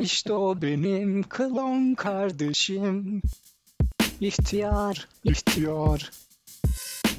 İşte o benim klon kardeşim. İhtiyar, ihtiyar.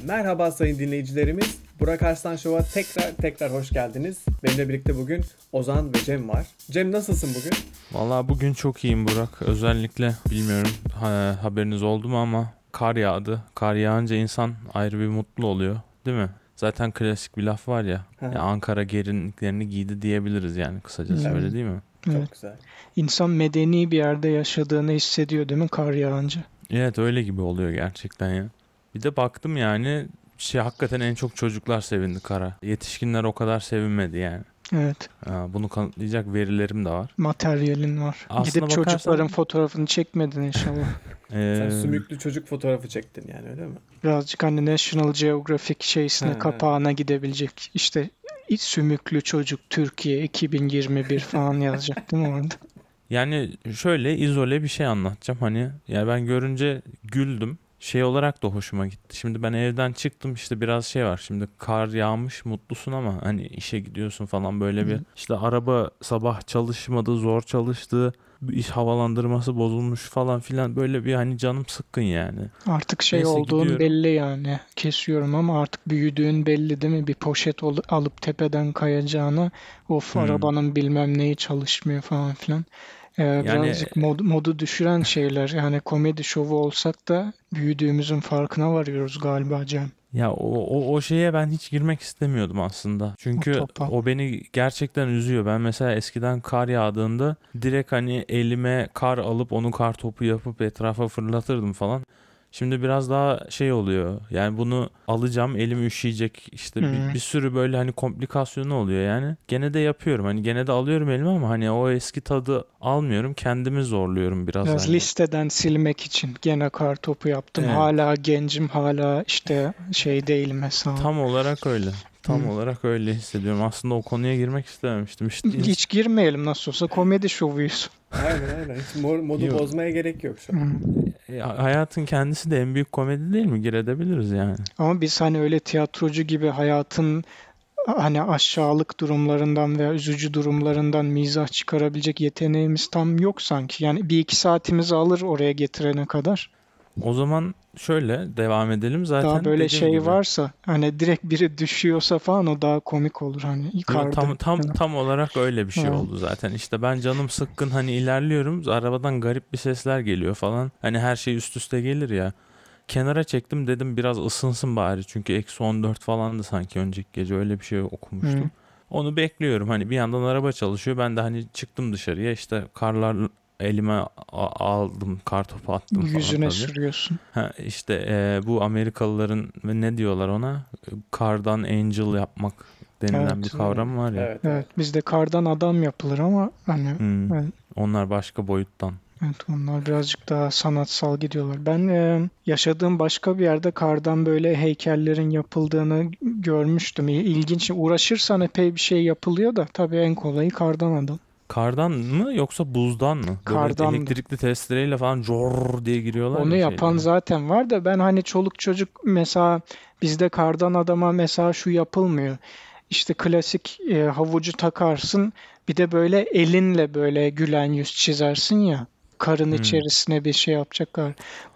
Merhaba sayın dinleyicilerimiz. Burak Arslan Show'a tekrar tekrar hoş geldiniz. Benimle birlikte bugün Ozan ve Cem var. Cem nasılsın bugün? Vallahi bugün çok iyiyim Burak. Özellikle bilmiyorum ha- haberiniz oldu mu ama kar yağdı. Kar yağınca insan ayrı bir mutlu oluyor. Değil mi? Zaten klasik bir laf var ya. Ya Ankara gerinliklerini giydi diyebiliriz yani kısacası Evet. öyle değil mi? Evet. Çok güzel. İnsan medeni bir yerde yaşadığını hissediyor değil mi kar yağınca? Evet öyle gibi oluyor gerçekten ya. Bir de baktım yani şey hakikaten en çok çocuklar sevindi kara. Yetişkinler o kadar sevinmedi yani. Evet, Ha, bunu kanıtlayacak verilerim de var. materyalin var. Aslına Gidip bakarsan- çocukların fotoğrafını çekmedin inşallah. Ee, Sen sümüklü çocuk fotoğrafı çektin yani öyle mi? Birazcık hani National Geographic şeysine, Ha, ha. kapağına gidebilecek. İşte sümüklü çocuk Türkiye 2021 falan yazacak değil mi orada? Yani şöyle izole bir şey anlatacağım. Hani ya ben görünce güldüm. Şey olarak da hoşuma gitti. Şimdi ben evden çıktım işte biraz şey var. Şimdi kar yağmış mutlusun ama hani işe gidiyorsun falan böyle bir. İşte araba sabah çalışmadı, zor çalıştı. İş havalandırması bozulmuş falan filan böyle bir hani canım sıkkın yani. Artık şey Neyse, olduğun gidiyorum. belli yani. Kesiyorum ama artık büyüdüğün belli değil mi? Bir poşet ol- alıp tepeden kayacağına of Hmm. arabanın bilmem neyi çalışmıyor falan filan. Ee, birazcık mod- modu düşüren şeyler. Yani komedi şovu olsak da büyüdüğümüzün farkına varıyoruz galiba Cem. Ya o, o, o şeye ben hiç girmek istemiyordum aslında. Çünkü O topa. o beni gerçekten üzüyor. Ben mesela eskiden kar yağdığında direkt hani elime kar alıp onu kar topu yapıp etrafa fırlatırdım falan. Şimdi biraz daha şey oluyor. Yani bunu alacağım elim üşüyecek işte Hı. bir, bir sürü böyle hani komplikasyonu oluyor yani. Gene de yapıyorum. Hani gene de alıyorum elime ama hani o eski tadı almıyorum. Kendimi zorluyorum biraz. Biraz hani. listeden silmek için gene kar topu yaptım. Evet. Hala gencim, hala işte şey değilim hesabı. Tam olarak öyle. Tam Hı. olarak öyle hissediyorum. Aslında o konuya girmek istememiştim. İşte Hiç girmeyelim nasıl olsa komedi şovuyuz. Aynen aynen. Hiç mo- modu Yok. bozmaya gerek yok şu an. E, hayatın kendisi de en büyük komedi değil mi? Girebiliriz yani. Ama biz hani öyle tiyatrocu gibi hayatın hani aşağılık durumlarından veya üzücü durumlarından mizah çıkarabilecek yeteneğimiz tam yok sanki. Yani bir iki saatimizi alır oraya getirene kadar. O zaman şöyle devam edelim. Zaten Daha böyle şey gibi. varsa hani direkt biri düşüyorsa falan o daha komik olur hani yukarıda. tam tam tam olarak öyle bir şey Ha. oldu zaten. İşte ben canım sıkkın hani ilerliyorum. Arabadan garip bir sesler geliyor falan. Hani her şey üst üste gelir ya. Kenara çektim dedim biraz ısınsın bari. Çünkü eksi 14 falandı sanki önceki gece öyle bir şey okumuştum. Hı. Onu bekliyorum. Hani bir yandan araba çalışıyor. Ben de hani çıktım dışarıya işte karlar elime aldım. Kar topu attım falan Yüzüne tabii. sürüyorsun. Ha, işte e, bu Amerikalıların ne diyorlar ona? Kardan angel yapmak denilen Evet. bir kavram var ya. Evet. Evet bizde kardan adam yapılır ama hani Hmm, Evet. Onlar başka boyuttan. Evet onlar birazcık daha sanatsal gidiyorlar. Ben e, yaşadığım başka bir yerde kardan böyle heykellerin yapıldığını görmüştüm. İlginç. Uğraşırsan epey bir şey yapılıyor da tabii en kolayı kardan adam. Kardan mı yoksa buzdan mı? Böyle elektrikli testereyle falan cor diye giriyorlar Onu ya yapan şeylere. zaten var da ben hani çoluk çocuk mesela bizde kardan adama mesela şu yapılmıyor. İşte klasik e, havucu takarsın bir de böyle elinle böyle gülen yüz çizersin ya. Karın Hmm. içerisine bir şey yapacaklar.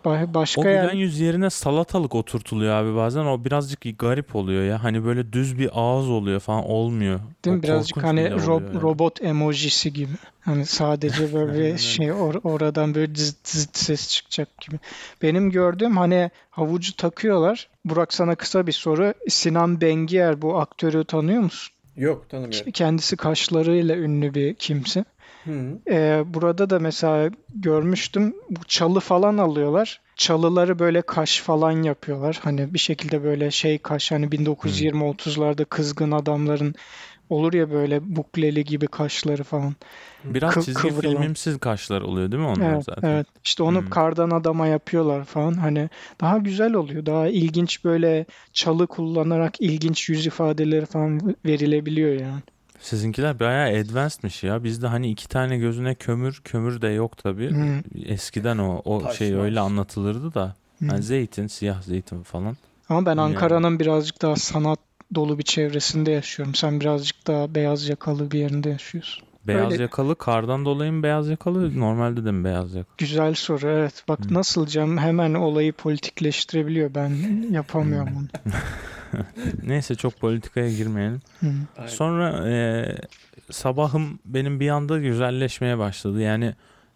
Ba- Başka O yer- gülen yüz yerine salatalık oturtuluyor abi bazen. O birazcık garip oluyor ya. Hani böyle düz bir ağız oluyor falan olmuyor. Değil mi? Birazcık korkunç hani bile ro- oluyor yani. robot emojisi gibi. Hani sadece böyle Aynen öyle. şey or- oradan böyle zıt zıt ses çıkacak gibi. Benim gördüğüm hani havucu takıyorlar. Burak sana kısa bir soru. Sinan Bengier bu aktörü tanıyor musun? Yok tanımıyorum. Kendisi kaşlarıyla ünlü bir kimse. Hı. Ee, burada da mesela görmüştüm çalı falan alıyorlar. Çalıları böyle kaş falan yapıyorlar. Hani bir şekilde böyle şey kaş hani 1920-30'larda kızgın adamların olur ya böyle bukleli gibi kaşları falan. Biraz kıv- çizgi kıvrılan. filmimsiz kaşlar oluyor değil mi onlar Evet, zaten? evet. İşte onu Hmm. kardan adama yapıyorlar falan. Hani daha güzel oluyor. Daha ilginç böyle çalı kullanarak ilginç yüz ifadeleri falan verilebiliyor yani. Sizinkiler bayağı advanced'miş ya. Bizde hani iki tane gözüne kömür, kömür de yok tabii. Hı. Eskiden o o Taş şey var. öyle anlatılırdı da. Hı. Yani zeytin, siyah zeytin falan. Ama ben Bilmiyorum. Ankara'nın birazcık daha sanat dolu bir çevresinde yaşıyorum. Sen birazcık daha beyaz yakalı bir yerinde yaşıyorsun. Beyaz Öyle. yakalı kardan dolayı mı beyaz yakalı normalde de mi beyaz yakalı? Güzel soru evet. Bak Hı. nasıl Cem hemen olayı politikleştirebiliyor. Ben yapamıyorum onu. Neyse çok politikaya girmeyelim. Aynen. Sonra e, sabahım benim bir anda güzelleşmeye başladı. Yani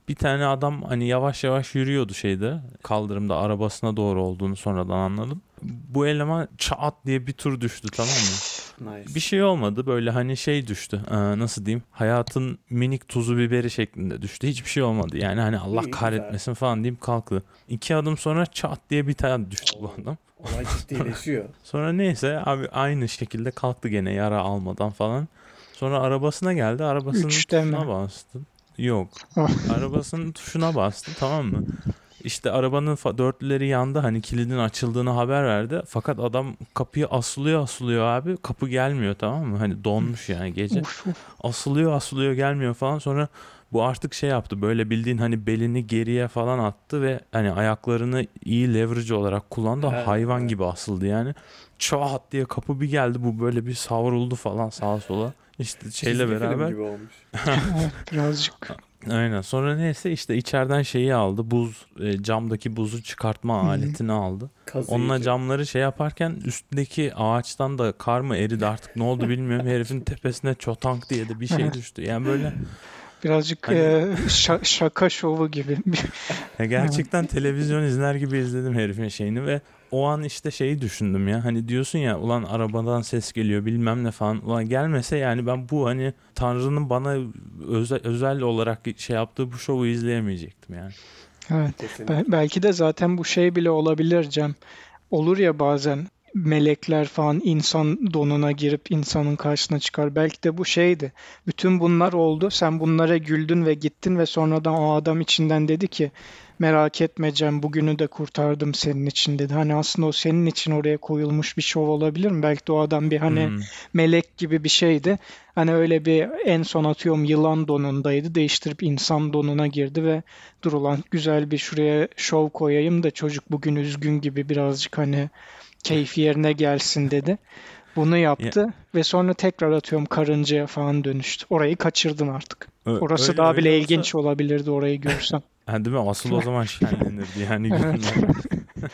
bir tane adam hani yavaş yavaş yürüyordu şeyde kaldırımda arabasına doğru olduğunu sonradan anladım. Bu eleman çat diye bir tur düştü tamam mı? Nice. Bir şey olmadı böyle hani şey düştü Ee, nasıl diyeyim hayatın minik tuzu biberi şeklinde düştü hiçbir şey olmadı yani hani Allah İyi, güzel. kahretmesin falan deyip kalktı. İki adım sonra çat diye bir tane düştü bu adam. Olay ciddileşiyor. Sonra neyse abi aynı şekilde kalktı gene yara almadan falan. Sonra arabasına geldi arabasının Üçte mi? tuşuna bastı. Yok. Arabasının tuşuna bastı tamam mı? İşte arabanın fa- dörtlüleri yandı hani kilidin açıldığını haber verdi. Fakat adam kapıyı asılıyor asılıyor abi. Kapı gelmiyor tamam mı? Hani donmuş yani gece. Asılıyor asılıyor gelmiyor falan. Sonra bu artık şey yaptı böyle bildiğin hani belini geriye falan attı ve hani ayaklarını iyi leverage olarak kullandı. Evet, Hayvan evet. gibi asıldı yani. Çat diye kapı bir geldi bu böyle bir savruldu falan sağa sola. İşte şeyle Çizgi film beraber gibi olmuş. Birazcık. Aynen. Sonra neyse işte içeriden şeyi aldı. Buz e, camdaki buzu çıkartma Hı hı. aletini aldı. Kazıyıcı. Onunla camları şey yaparken üstündeki ağaçtan da kar mı eridi artık ne oldu bilmiyorum. Herifin tepesine çotank diye de bir şey düştü. Yani böyle Birazcık Hani- e, şa- şaka şovu gibi. ya gerçekten televizyon izler gibi izledim herifin şeyini ve o an işte şeyi düşündüm ya. Hani diyorsun ya ulan arabadan ses geliyor bilmem ne falan. Ulan gelmese yani ben bu hani Tanrı'nın bana özel, özel olarak şey yaptığı bu şovu izleyemeyecektim yani. Evet. Kesinlikle. Bel- belki de zaten bu şey bile olabilir Cem. Olur ya bazen melekler falan insan donuna girip insanın karşısına çıkar. Belki de bu şeydi. Bütün bunlar oldu. Sen bunlara güldün ve gittin ve sonradan o adam içinden dedi ki merak etme Cem bugünü de kurtardım senin için dedi. Hani aslında o senin için oraya koyulmuş bir şov olabilir mi? Belki de o adam bir hani Hmm. melek gibi bir şeydi. Hani öyle bir en son atıyorum yılan donundaydı. Değiştirip insan donuna girdi ve dur ulan güzel bir şuraya şov koyayım da çocuk bugün üzgün gibi birazcık hani keyfi yerine gelsin dedi. Bunu yaptı ve sonra tekrar atıyorum karıncaya falan dönüştü. Orayı kaçırdın artık. Ö- Orası öyle- daha öyle bile olsa- ilginç olabilirdi orayı görsem. Ha, değil mi? Asıl o zaman şenlenirdi yani Evet. günler.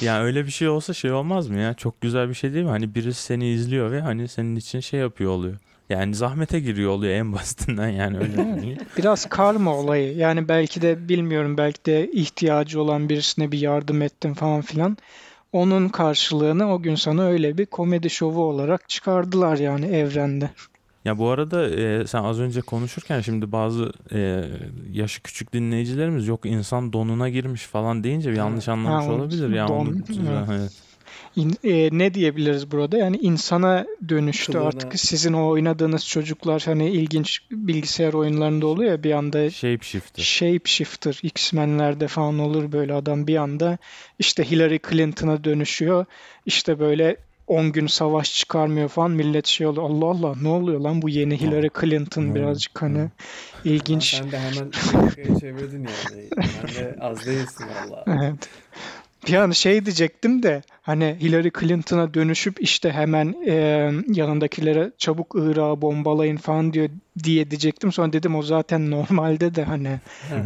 Ya öyle bir şey olsa şey olmaz mı ya? Çok güzel bir şey değil mi? Hani birisi seni izliyor ve hani senin için şey yapıyor oluyor. Yani zahmete giriyor oluyor en basitinden yani öyle. Biraz karma olayı. Yani belki de bilmiyorum belki de ihtiyacı olan birisine bir yardım ettin falan filan. Onun karşılığını o gün sana öyle bir komedi şovu olarak çıkardılar yani evrende. Ya bu arada e, sen az önce konuşurken şimdi bazı e, yaşı küçük dinleyicilerimiz yok insan donuna girmiş falan deyince bir yanlış anlamış Ha, olabilir ya. don, onu, evet. evet. İn- e, ne diyebiliriz burada? Yani insana dönüştü Kılığına- artık. Sizin o oynadığınız çocuklar hani ilginç bilgisayar oyunlarında oluyor ya bir anda Shapeshifter. Shapeshifter, X-Men'lerde falan olur böyle adam bir anda işte Hillary Clinton'a dönüşüyor. İşte böyle 10 gün savaş çıkarmıyor falan millet şey oluyor. Allah Allah ne oluyor lan bu yeni Hillary Clinton Ne birazcık oluyor? hani ilginç. Sen de hemen çevirdin yani. Sen de az değilsin valla. Evet. Bir an şey diyecektim de hani Hillary Clinton'a dönüşüp işte hemen e, yanındakilere çabuk Irak'ı bombalayın falan diyor diye diyecektim. Sonra dedim o zaten normalde de hani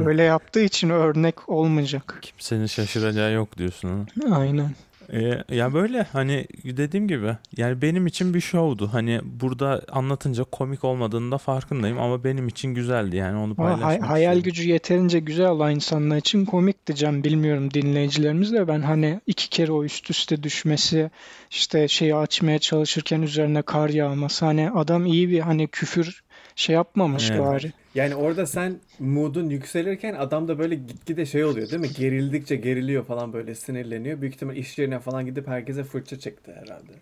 öyle yaptığı için örnek olmayacak. Kimsenin şaşıracağı yok diyorsun. ha? Aynen. Ee, ya böyle hani dediğim gibi yani benim için bir şovdu. Hani burada anlatınca komik olmadığında farkındayım ama benim için güzeldi yani onu Ama hay- paylaşmak hayal istedim. gücü yeterince güzel olan insanlar için komik diyeceğim. Bilmiyorum dinleyicilerimiz de ben hani iki kere o üst üste düşmesi işte şeyi açmaya çalışırken üzerine kar yağması hani adam iyi bir hani küfür şey yapmamış Evet. bari. Yani orada sen mood'un yükselirken adam da böyle gitgide şey oluyor değil mi? Gerildikçe geriliyor falan böyle sinirleniyor. Büyük ihtimal iş yerine falan gidip herkese fırça çekti herhalde.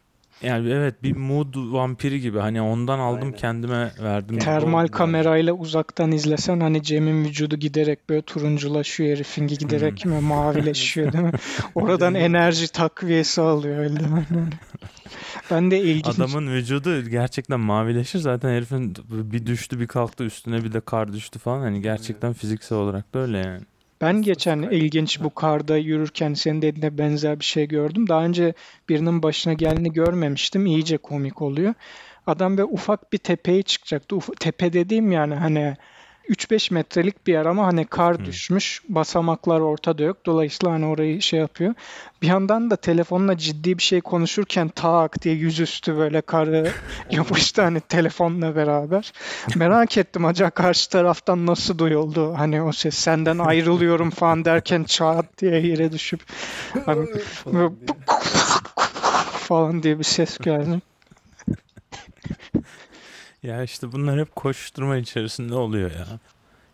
Yani evet bir mood vampiri gibi hani ondan aldım Aynen. kendime verdim. Termal Oldu. kamerayla uzaktan izlesen hani Cem'in vücudu giderek böyle turunculaşıyor herifin giderek mi mavileşiyor değil mi? Oradan enerji takviyesi alıyor öyle değil mi? Ben de ilginç. Adamın vücudu gerçekten mavileşir zaten herifin bir düştü bir kalktı üstüne bir de kar düştü falan hani gerçekten fiziksel olarak da öyle yani. Ben geçen ilginç bu karda yürürken senin dediğine benzer bir şey gördüm. Daha önce birinin başına geleni görmemiştim. İyice komik oluyor. Adam böyle ufak bir tepeye çıkacaktı. Uf- tepe dediğim yani hani 3-5 metrelik bir yer ama hani kar Hı. düşmüş. Basamaklar ortada yok. Dolayısıyla hani orayı şey yapıyor. Bir yandan da telefonla ciddi bir şey konuşurken tak diye yüzüstü böyle karı yapıştı hani telefonla beraber. Merak ettim acaba karşı taraftan nasıl duyuldu hani o ses senden ayrılıyorum falan derken çat diye yere düşüp hani Falan diye. falan diye bir ses geldi. Ya işte bunlar hep koşturma içerisinde oluyor ya.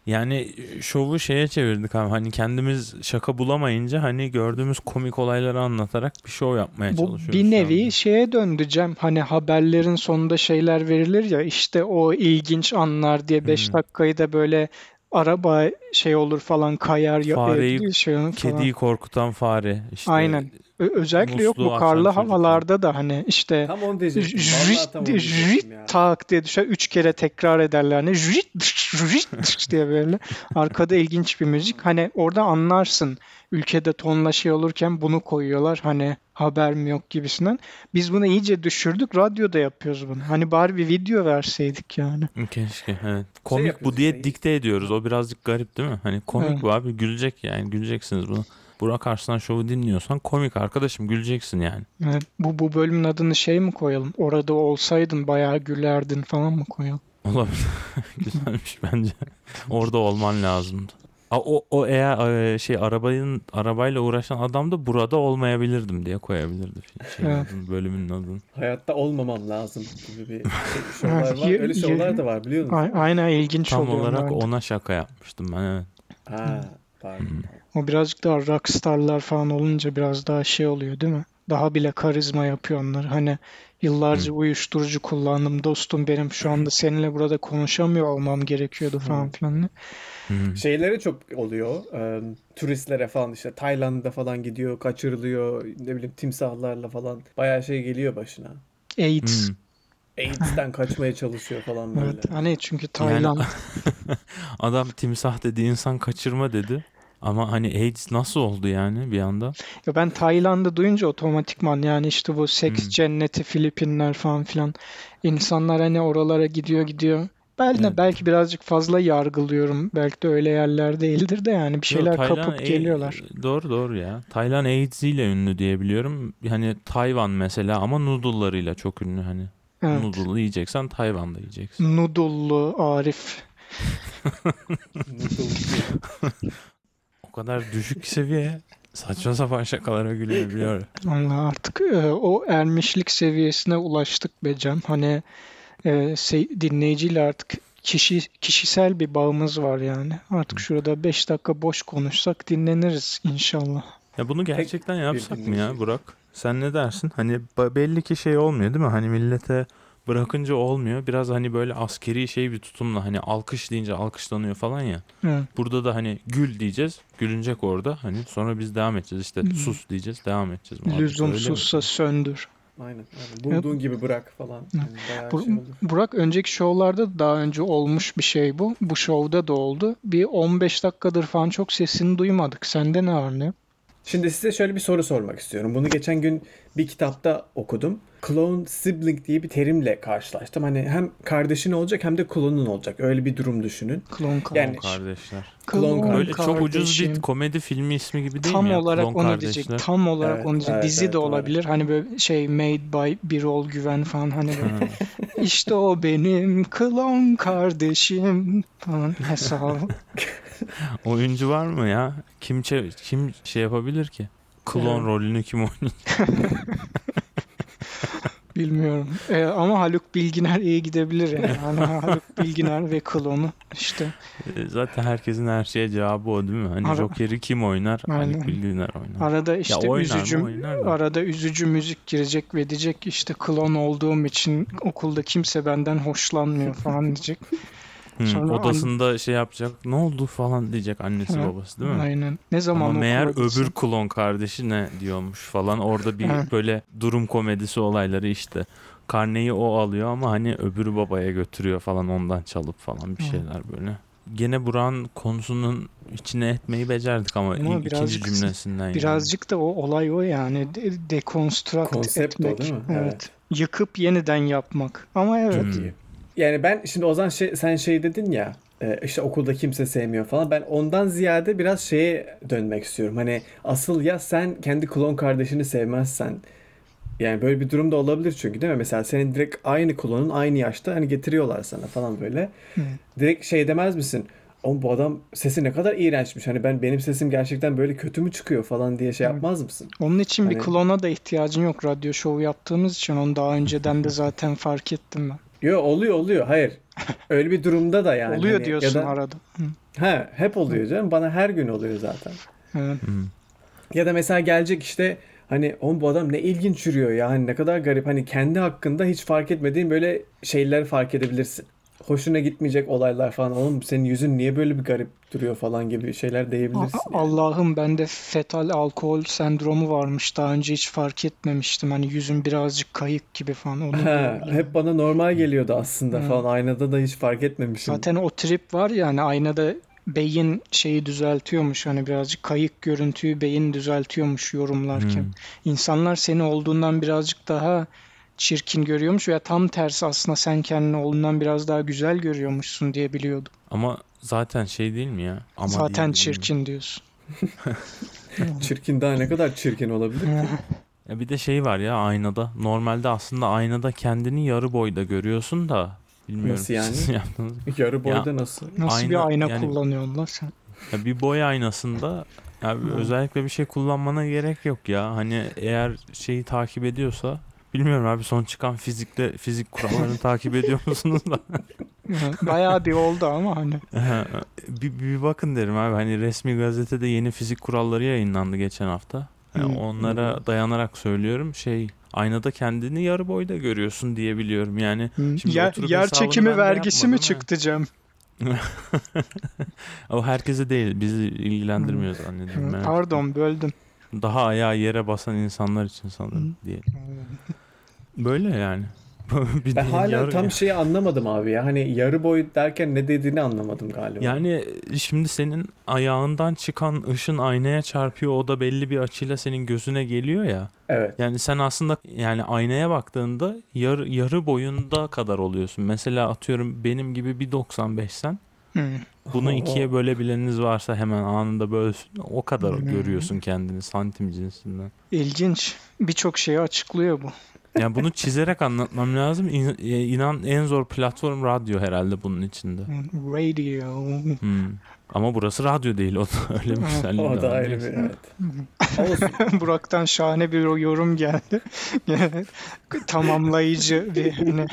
Yani şovu şeye çevirdik abi. Hani kendimiz şaka bulamayınca hani gördüğümüz komik olayları anlatarak bir şov yapmaya Bu çalışıyoruz. bir nevi şeye döndü Cem. Hani haberlerin sonunda şeyler verilir ya işte o ilginç anlar diye 5 Hmm. dakikayı da böyle araba şey olur falan kayar ya Fareyi, e, şey falan. Kediyi korkutan fare. işte Aynen. Özellikle yok bu musluğu karlı çocuk havalarda da hani işte Tam onu diyecektim. Vallahi tam onu jürit jürit tak diye düşer. Üç kere tekrar ederler. Hani jürit jürit diye böyle. Arkada ilginç bir müzik. Hani orada anlarsın. Ülkede tonla şey olurken bunu koyuyorlar. Hani haber mi yok gibisinden. Biz bunu iyice düşürdük. Radyoda yapıyoruz bunu. Hani bari bir video verseydik yani. Keşke evet. Komik bu yapıyoruz diye işte. dikte ediyoruz. O birazcık garip değil mi? Hani komik Evet. bu abi gülecek yani güleceksiniz bunu. Burak Arslan şovu dinliyorsan komik arkadaşım güleceksin yani. Evet, bu, bu bölümün adını şey mi koyalım? Orada olsaydın bayağı gülerdin falan mı koyalım? Olabilir. Güzelmiş bence. Orada olman lazımdı. A, o, o eğer e, şey arabanın arabayla uğraşan adam da burada olmayabilirdim diye koyabilirdi şey, Evet. adını, bölümün adını. Hayatta olmamam lazım gibi bir şey, Evet, var. Öyle şovlar da var biliyor musun? A- aynen ilginç Tam oluyor olarak ona şaka yapmıştım ben evet. Ha, pardon. O birazcık daha rockstarlar falan olunca biraz daha şey oluyor değil mi? Daha bile karizma yapıyor onlar. Hani yıllarca uyuşturucu kullandım dostum benim şu anda seninle burada konuşamıyor olmam gerekiyordu falan filan. Hı. Şeylere çok oluyor. e, turistlere falan işte Tayland'da falan gidiyor, kaçırılıyor. Ne bileyim timsahlarla falan. Bayağı şey geliyor başına. AIDS. Hı. AIDS'ten kaçmaya çalışıyor falan böyle. Evet. Hani çünkü Tayland. Adam timsah dedi insan kaçırma dedi. Ama hani AIDS nasıl oldu yani bir anda? Ya ben Tayland'ı duyunca otomatikman yani işte bu seks Hmm. cenneti Filipinler falan filan insanlar hani oralara gidiyor gidiyor. Ben de Evet. belki birazcık fazla yargılıyorum. Belki de öyle yerler değildir de yani bir Yo, şeyler Tayland kapıp A- geliyorlar. Doğru doğru ya. Tayland AIDS ile ünlü diye biliyorum. Hani Tayvan mesela ama noodle'larıyla çok ünlü hani. Evet. Noodle yiyeceksen Tayvan'da yiyeceksin. Noodle'lu Arif. Kadar düşük seviye saçma sapan şakalara gülebiliyor. Allah artık e, o ermişlik seviyesine ulaştık be Cem. Hani e, se- dinleyiciyle artık kişi kişisel bir bağımız var yani. Artık şurada 5 dakika boş konuşsak dinleniriz inşallah. Ya bunu gerçekten yapsak mı ya. Burak? Sen ne dersin? Hani belli ki şey olmuyor değil mi? Hani millete bırakınca olmuyor. Biraz hani böyle askeri şey bir tutumla hani alkış deyince alkışlanıyor falan ya. Evet. Burada da hani gül diyeceğiz. Gülünecek orada. Hani sonra biz devam edeceğiz. İşte sus diyeceğiz. Devam edeceğiz. Muhabbet? Lüzumsuzsa söndür. Aynen. aynen. Bulduğun gibi bırak falan. Yani bayağı Bu- şey olur. Burak önceki şovlarda da daha önce olmuş bir şey bu. Bu şovda da oldu. Bir 15 dakikadır falan çok sesini duymadık. Sende ne var ne? Şimdi size şöyle bir soru sormak istiyorum. Bunu geçen gün bir kitapta okudum. Clone sibling diye bir terimle karşılaştım. Hani hem kardeşin olacak hem de klonun olacak. Öyle bir durum düşünün. Klon Yani- yani, Kardeşler. Klon Böyle çok ucuz kardeşim. bir komedi filmi ismi gibi değil Tam mi ya? olarak Klon onu Kardeşler. diyecek. Tam olarak Evet, onu diyecek. evet, Dizi evet, de doğru. olabilir. Hani böyle şey Made by Birol Güven falan hani böyle. Ha. işte o benim klon kardeşim falan hesabı. Oyuncu var mı ya? Kim kim şey yapabilir ki? Klon Evet. rolünü kim oynayacak? Bilmiyorum. Ee, ama Haluk Bilginer iyi gidebilir yani. Hani Haluk Bilginer ve klonu işte. E, Zaten herkesin her şeye cevabı o değil mi? Hani Ara- Joker'i kim oynar? Aynen. Haluk Bilginer oynar. Arada işte oynar mı? üzücü Oynar da. arada üzücü müzik girecek ve diyecek işte klon olduğum için okulda kimse benden hoşlanmıyor falan diyecek. Hı, Sonra odasında şey yapacak. Ne oldu falan diyecek annesi Ha, babası değil mi? Aynen. Ne zaman Ama meğer gitsin? öbür klon kardeşi ne diyormuş falan. Orada bir Ha. böyle durum komedisi olayları işte. Karneyi o alıyor ama hani öbürü babaya götürüyor falan ondan çalıp falan bir Hı. şeyler böyle. Gene Burak'ın konusunun içine etmeyi becerdik ama, Ama ilk ikinci birazcık- cümlesinden yani. Birazcık da o olay o yani. De- dekonstrukt Konsept o etmek. değil mi? Evet. Evet. yıkıp yeniden yapmak. Ama evet. İyi. Yani ben şimdi Ozan şey, sen şey dedin ya e, işte okulda kimse sevmiyor falan. Ben ondan ziyade biraz şeye dönmek istiyorum. Hani asıl ya sen kendi klon kardeşini sevmezsen yani böyle bir durum da olabilir çünkü değil mi? Mesela senin direkt aynı klonun aynı yaşta hani getiriyorlar sana falan böyle. Hı. Direkt şey demez misin? Oğlum bu adam sesi ne kadar iğrençmiş. Hani ben benim sesim gerçekten böyle kötü mü çıkıyor falan diye şey yapmaz mısın? Onun için bir Hani- klona da ihtiyacın yok. Radyo şovu yaptığımız için onu daha önceden de zaten fark ettim ben. Yo oluyor oluyor. Hayır. Öyle bir durumda da yani. Oluyor Hani ya diyorsun da- arada. Hı. He, hep oluyor canım. Bana her gün oluyor zaten. Evet. Ya da mesela gelecek işte hani oğlum bu adam ne ilginç yürüyor ya. Hani ne kadar garip. Hani kendi hakkında hiç fark etmediğin böyle şeyler fark edebilirsin. Hoşuna gitmeyecek olaylar falan. Oğlum senin yüzün niye böyle bir garip duruyor falan gibi şeyler diyebilirsin. A- yani. Allah'ım bende fetal alkol sendromu varmış. Daha önce hiç fark etmemiştim. Hani yüzüm birazcık kayık gibi falan. Onu He, hep bana normal geliyordu aslında Hı. falan. Aynada da hiç fark etmemişim. Zaten o trip var ya hani aynada beyin şeyi düzeltiyormuş. Hani birazcık kayık görüntüyü beyin düzeltiyormuş yorumlarken. Hmm. İnsanlar seni olduğundan birazcık daha çirkin görüyormuş veya tam tersi aslında sen kendini olduğundan biraz daha güzel görüyormuşsun diye biliyordum. Ama zaten şey değil mi ya? Ama Zaten değil, değil mi? çirkin diyorsun. Çirkin daha ne kadar çirkin olabilir ki? Ya bir de şey var ya aynada. Normalde aslında aynada kendini yarı boyda görüyorsun da bilmiyorum Nasıl yani? Yarı boyda nasıl? Nasıl Ayna- bir ayna yani- kullanıyorsun lan sen? Ya bir boy aynasında ya Hmm. özellikle bir şey kullanmana gerek yok ya. Hani eğer şeyi takip ediyorsa bilmiyorum abi son çıkan fizikte fizik kurallarını takip ediyor musunuz da? Bayağı bir oldu ama hani. bir, bir bakın derim abi hani resmi gazetede yeni fizik kuralları yayınlandı geçen hafta. Yani onlara dayanarak söylüyorum şey aynada kendini yarı boyda görüyorsun diye biliyorum yani. Şimdi Yer, oturup yer çekimi vergisi mi çıktı Cem? Ama herkese değil bizi ilgilendirmiyor zannediyorum. Pardon böldüm. Daha ayağı yere basan insanlar için sanırım diye. Böyle yani. bir Ben hala yarı- tam şeyi anlamadım abi ya. Hani yarı boy derken ne dediğini anlamadım galiba. Yani şimdi senin ayağından çıkan ışın aynaya çarpıyor o da belli bir açıyla senin gözüne geliyor ya. Evet. Yani sen aslında yani aynaya baktığında yarı, yarı boyunda kadar oluyorsun. Mesela atıyorum benim gibi bir 95'sen Hı. bunu ikiye bölebileniniz varsa hemen anında bölsün. O kadar Hmm. görüyorsun kendini santim cinsinden. İlginç. Birçok şeyi açıklıyor bu. Yani bunu çizerek anlatmam lazım. İn- e, İnan en zor platform radyo herhalde bunun içinde. Radio. Hmm. Ama burası radyo değil. O da öyle bir güzelliği O de da ayrı bir evet. Olsun. Burak'tan şahane bir yorum geldi. Tamamlayıcı bir hani.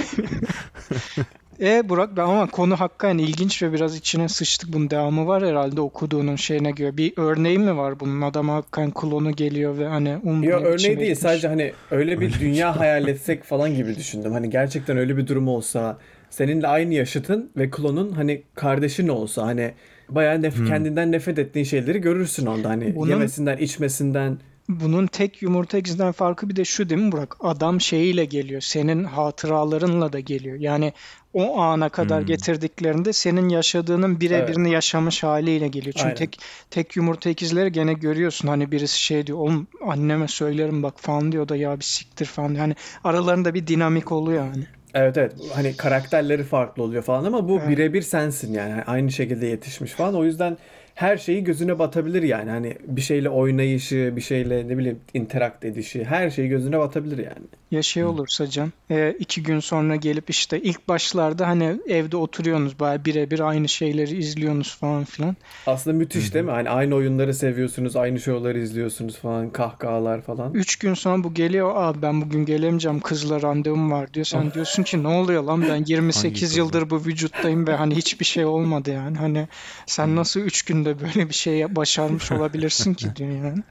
E Burak ben ama konu hakikaten ilginç ve biraz içine sıçtık. Bunun devamı var herhalde okuduğunun şeyine göre. Bir örneği mi var bunun? Adam hakikaten klonu geliyor ve hani um Yo ne örneği değil sadece hani öyle bir dünya hayal etsek falan gibi düşündüm. Hani gerçekten öyle bir durum olsa seninle aynı yaşıtın ve klonun hani kardeşin olsa hani bayağı nef- Hmm. kendinden nefret ettiğin şeyleri görürsün onda hani Bunun- yemesinden içmesinden Bunun tek yumurta ikizinden farkı bir de şu değil mi Burak? Adam şeyiyle geliyor. Senin hatıralarınla da geliyor. Yani o ana kadar Hmm. getirdiklerinde senin yaşadığının birebirini yaşamış haliyle geliyor. Çünkü Aynen. tek tek yumurta ikizleri gene görüyorsun. Hani birisi şey diyor. Oğlum anneme söylerim bak falan diyor da ya bir siktir falan. diyor. Hani aralarında bir dinamik oluyor hani. Evet evet hani karakterleri farklı oluyor falan ama bu Evet. birebir sensin yani aynı şekilde yetişmiş falan o yüzden her şeyi gözüne batabilir yani hani bir şeyle oynayışı bir şeyle ne bileyim interakt edişi her şey gözüne batabilir yani. Ya şey olursa Can, e, iki gün sonra gelip işte ilk başlarda hani evde oturuyorsunuz baya birebir aynı şeyleri izliyorsunuz falan filan. Aslında müthiş değil mi? Hani aynı oyunları seviyorsunuz, aynı show'ları izliyorsunuz falan, kahkahalar falan. Üç gün sonra bu geliyor. Abi ben bugün gelemeyeceğim. Kızla randevum var diyor. Sen diyorsun ki ne oluyor lan ben 28 kızla? yıldır bu vücuttayım ve hani hiçbir şey olmadı yani. Hani sen nasıl üç günde böyle bir şey başarmış olabilirsin ki yani.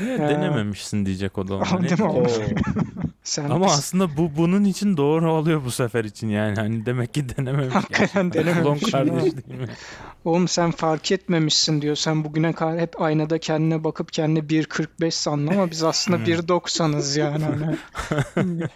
Niye Ee, denememişsin diyecek o da? Oo. Sen Ama aslında bu bunun için doğru oluyor bu sefer için yani. Hani demek ki denememiş. Hakikaten denememiş. Kardeş değil mi? oğlum sen fark etmemişsin diyor. Sen bugüne kadar hep aynada kendine bakıp kendini 1.45 sandın ama biz aslında Hmm. 1.90'ız yani.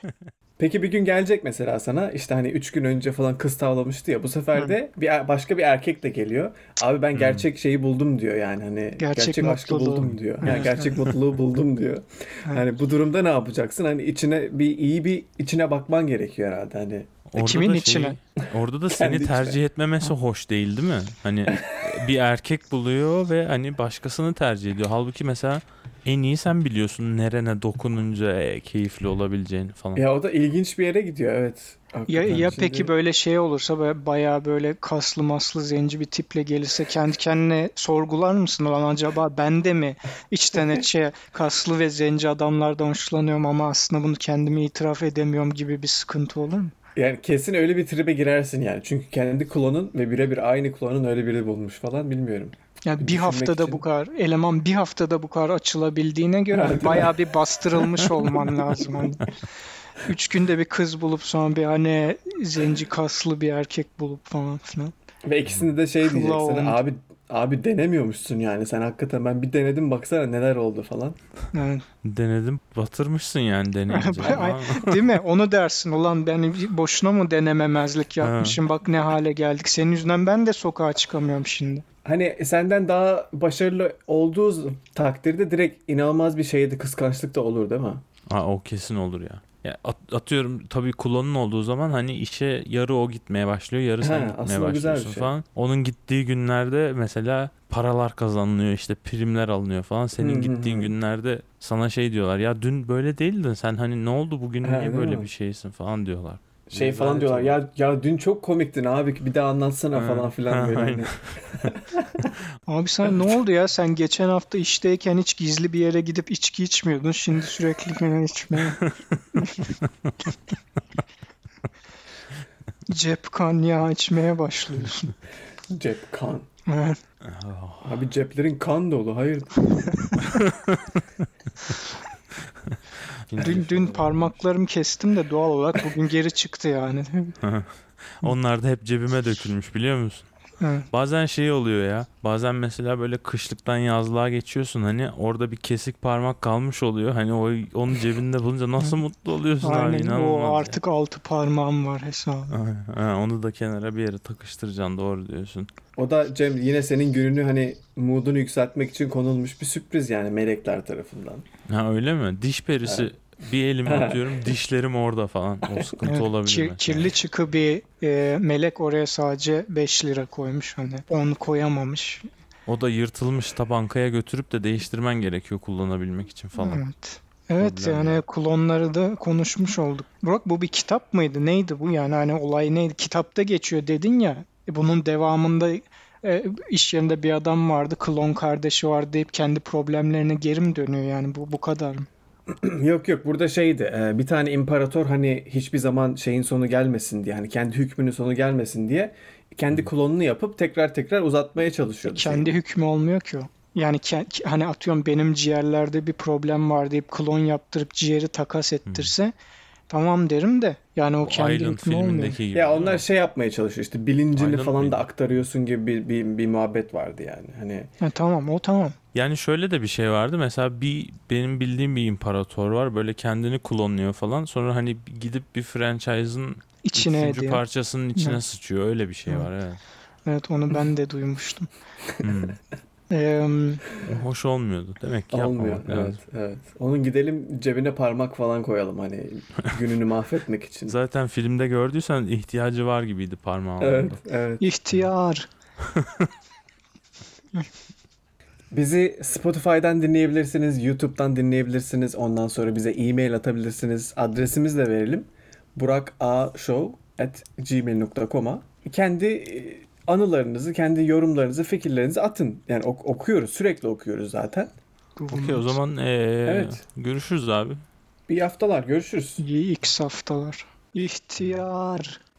Peki bir gün gelecek mesela sana işte hani 3 gün önce falan kız tavlamıştı ya bu sefer de bir başka bir erkek de geliyor. Abi ben gerçek şeyi buldum diyor yani hani Gerçek gerçek, aşkı mutluluğu. buldum diyor. Yani gerçek mutluluğu buldum diyor. Hani bu durumda ne yapacaksın? Hani içine bir iyi bir içine bakman gerekiyor herhalde hani. Orada kimin da içine? orada da seni içine. tercih etmemesi hoş değil değil mi? Hani bir erkek buluyor ve hani başkasını tercih ediyor. Halbuki mesela en iyi sen biliyorsun nerene dokununca e, keyifli olabileceğini falan. Ya o da ilginç bir yere gidiyor evet. Ya, Hakikaten. ya Şimdi- peki böyle şey olursa böyle bayağı böyle kaslı maslı zenci bir tiple gelirse kendi kendine sorgular mısın? Ulan acaba ben de mi içten içe kaslı ve zenci adamlardan hoşlanıyorum ama aslında bunu kendime itiraf edemiyorum gibi bir sıkıntı olur mu? Yani kesin öyle bir tribe girersin yani. Çünkü kendi klonun ve birebir aynı klonun öyle biri bulmuş falan bilmiyorum. Yani bir haftada için. bu kadar eleman bir haftada bu kadar açılabildiğine göre mi? bayağı bir bastırılmış olman lazım. Hani üç günde bir kız bulup sonra bir hani zenci kaslı bir erkek bulup falan filan. Ve ikisinde de şey diyecek Clown. sana abi abi denemiyormuşsun yani sen hakikaten ben bir denedim baksana neler oldu falan. Yani Denedim batırmışsın yani deneyince. Değil mi? Onu dersin. Ulan ben boşuna mı denememezlik yapmışım? Bak ne hale geldik. Senin yüzünden ben de sokağa çıkamıyorum şimdi. Hani senden daha başarılı olduğu takdirde direkt inanılmaz bir şeydi kıskançlık da olur değil mi? Ha, o kesin olur ya. Ya at- atıyorum tabii klonun olduğu zaman hani işe yarı o gitmeye başlıyor, yarı sen He, gitmeye başlıyorsun şey. falan. Onun gittiği günlerde mesela paralar kazanılıyor, işte primler alınıyor falan. Senin Hı hı gittiğin günlerde sana şey diyorlar. Ya dün böyle değildin sen hani ne oldu bugün He, niye böyle mi? bir şeysin falan diyorlar. Şey falan Rezalet diyorlar ya ya dün çok komiktin abi bir daha anlatsana Ha, falan filan böyle. hani. Abi sen ne oldu ya? Sen geçen hafta işteyken hiç gizli bir yere gidip içki içmiyordun. Şimdi sürekli gene içmeye. Cep kanyağı içmeye başlıyorsun. Cep kan. Evet. Ah, Abi ceplerin kan dolu hayır. Dün, dün parmaklarımı kestim de doğal olarak bugün geri çıktı yani. Onlar da hep cebime dökülmüş biliyor musun? Evet. Bazen şey oluyor ya. Bazen mesela böyle kışlıktan yazlığa geçiyorsun hani orada bir kesik parmak kalmış oluyor. Hani o onu cebinde bulunca nasıl mutlu oluyorsun abi Aynen inanılmaz. o ya. artık altı parmağım var hesabı. Ha, onu da kenara bir yere takıştıracaksın doğru diyorsun. O da Cem yine senin gününü hani moodunu yükseltmek için konulmuş bir sürpriz yani melekler tarafından. Ha öyle mi? Diş perisi bir elimi atıyorum dişlerim orada falan. O sıkıntı Evet, olabilir kir- mesela. kirli çıkı bir e, melek oraya sadece 5 lira koymuş hani 10 koyamamış. O da yırtılmış tabankaya götürüp de değiştirmen gerekiyor kullanabilmek için falan. Evet. Evet Problem yani yok. klonları da konuşmuş olduk. Burak bu bir kitap mıydı? Neydi bu? Yani hani olay neydi? Kitapta geçiyor dedin ya. E, bunun devamında e, iş yerinde bir adam vardı, klon kardeşi var deyip kendi problemlerine geri mi dönüyor yani bu bu kadar mı? yok yok burada şeydi e, bir tane imparator hani hiçbir zaman şeyin sonu gelmesin diye hani kendi hükmünün sonu gelmesin diye kendi klonunu yapıp tekrar tekrar uzatmaya çalışıyordu. şeyi. Kendi hükmü olmuyor ki o. Yani ke- hani atıyorum benim ciğerlerde bir problem var deyip klon yaptırıp ciğeri takas ettirse tamam derim de yani o Bu kendi Island hükmü olmuyor. filmindeki gibi. Ya onlar mi? şey yapmaya çalışıyor işte bilincini Island falan mıydı? da aktarıyorsun gibi bir, bir, bir muhabbet vardı yani. Hani Ha, tamam o tamam. Yani şöyle de bir şey vardı. Mesela bir benim bildiğim bir imparator var. Böyle kendini klonluyor falan. Sonra hani gidip bir franchise'ın İçine üçüncü ediyor. parçasının içine Evet. sıçıyor. Öyle bir şey Evet. var evet. Evet onu ben de duymuştum. Hmm. Hoş olmuyordu. Demek ki olmuyor. yapmamak lazım. Evet, evet. Onun gidelim cebine parmak falan koyalım hani gününü mahvetmek için. Zaten filmde gördüysen ihtiyacı var gibiydi parmağın. Evet, evet. ihtiyar. Bizi Spotify'dan dinleyebilirsiniz, YouTube'dan dinleyebilirsiniz. Ondan sonra bize e-mail atabilirsiniz. Adresimizi de verelim. burakshow@gmail.com'a. Kendi e, anılarınızı, kendi yorumlarınızı, fikirlerinizi atın. Yani ok- okuyoruz, sürekli okuyoruz zaten. Okey o zaman ee, Evet. görüşürüz abi. İyi haftalar, görüşürüz. İyi X haftalar. İhtiyar.